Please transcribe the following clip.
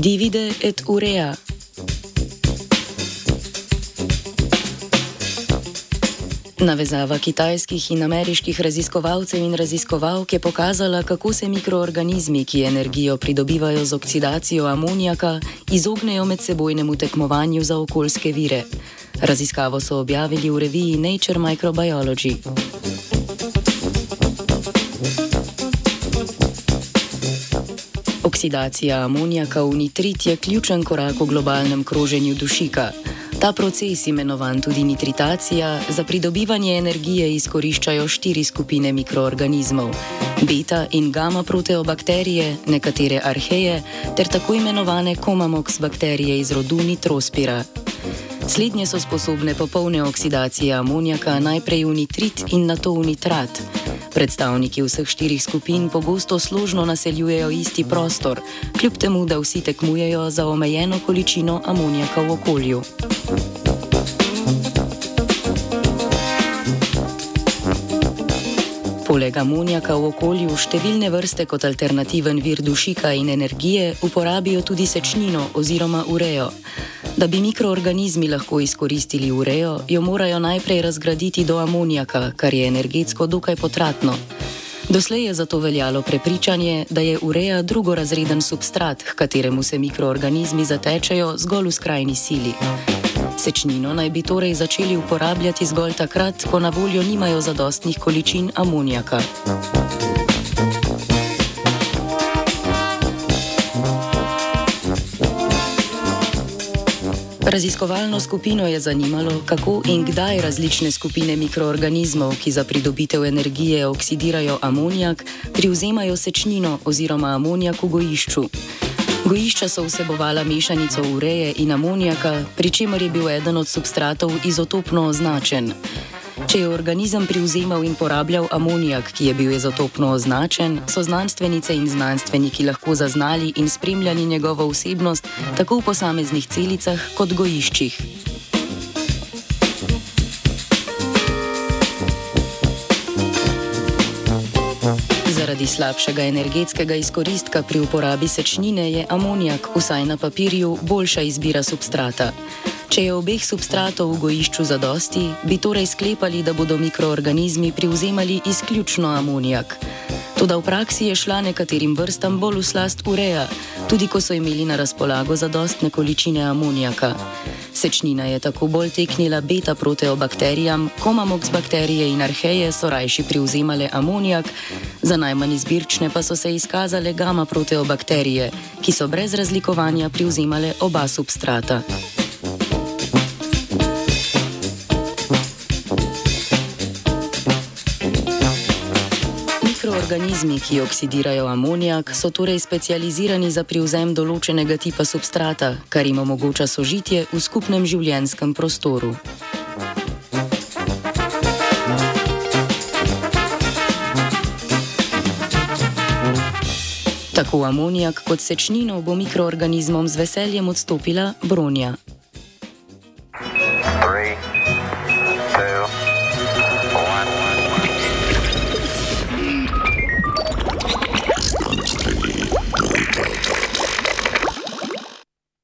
Divide et urea. Navezava kitajskih in ameriških raziskovalcev in raziskovalk je pokazala, kako se mikroorganizmi, ki energijo pridobivajo z oksidacijo amonijaka, izognejo medsebojnemu tekmovanju za okoljske vire. Raziskavo so objavili v reviji Nature Microbiology. Oksidacija amonijaka v nitrit je ključen korak v globalnem kroženju dušika. Ta proces, imenovan tudi nitritacija, za pridobivanje energije izkoriščajo štiri skupine mikroorganizmov: beta in gamma proteobakterije, nekatere arheje ter tako imenovane komamox bakterije iz rodu nitrospira. Slednje so sposobne popolne oksidacije amonijaka najprej v nitrit in nato v nitrat. Predstavniki vseh štirih skupin pogosto složno naseljujejo isti prostor, kljub temu, da vsi tekmujejo za omejeno količino amonijaka v okolju. Poleg amonijaka v okolju številne vrste kot alternativen vir dušika in energije uporabijo tudi sečnino oziroma urejo. Da bi mikroorganizmi lahko izkoristili urejo, jo morajo najprej razgraditi do amonijaka, kar je energetsko dokaj potratno. Doslej je zato veljalo prepričanje, da je ureja drugorazreden substrat, k kateremu se mikroorganizmi zatečajo zgolj v skrajni sili. Sečnino naj bi torej začeli uporabljati zgolj takrat, ko na voljo nimajo zadostnih količin amonijaka. Raziskovalno skupino je zanimalo, kako in kdaj različne skupine mikroorganizmov, ki za pridobitev energije oksidirajo amonijak, privzemajo sečnino oziroma amonijak v gojišču. Gojišča so vsebovala mešanico ureje in amonijaka, pri čemer je bil eden od substratov izotopno označen. Če je organizem privzemal in porabljal amonijak, ki je bil izotopno označen, so znanstvenice in znanstveniki lahko zaznali in spremljali njegovo vsebnost tako v posameznih celicah kot gojiščih. Zaradi slabšega energetskega izkoristka pri uporabi sečnine je amonijak, vsaj na papirju, boljša izbira substrata. Če je obeh substratov v gojišču zadosti, bi torej sklepali, da bodo mikroorganizmi privzemali izključno amonijak. Toda v praksi je šla nekaterim vrstam bolj v slast ureja, tudi ko so imeli na razpolago zadostne količine amonijaka. Sečnina je tako bolj teknila beta proteobakterijam, komamox bakterije in arheje so rajši privzemale amonijak, za najmanj izbirčne pa so se izkazale gamma proteobakterije, ki so brez razlikovanja privzemale oba substrata. Mikroorganizmi, ki oksidirajo amonijak, so torej specializirani za privzem določenega tipa substrata, kar jim omogoča sožitje v skupnem življenjskem prostoru. Tako amonijak kot sečnino bo mikroorganizmom z veseljem odstopila bronja. Three.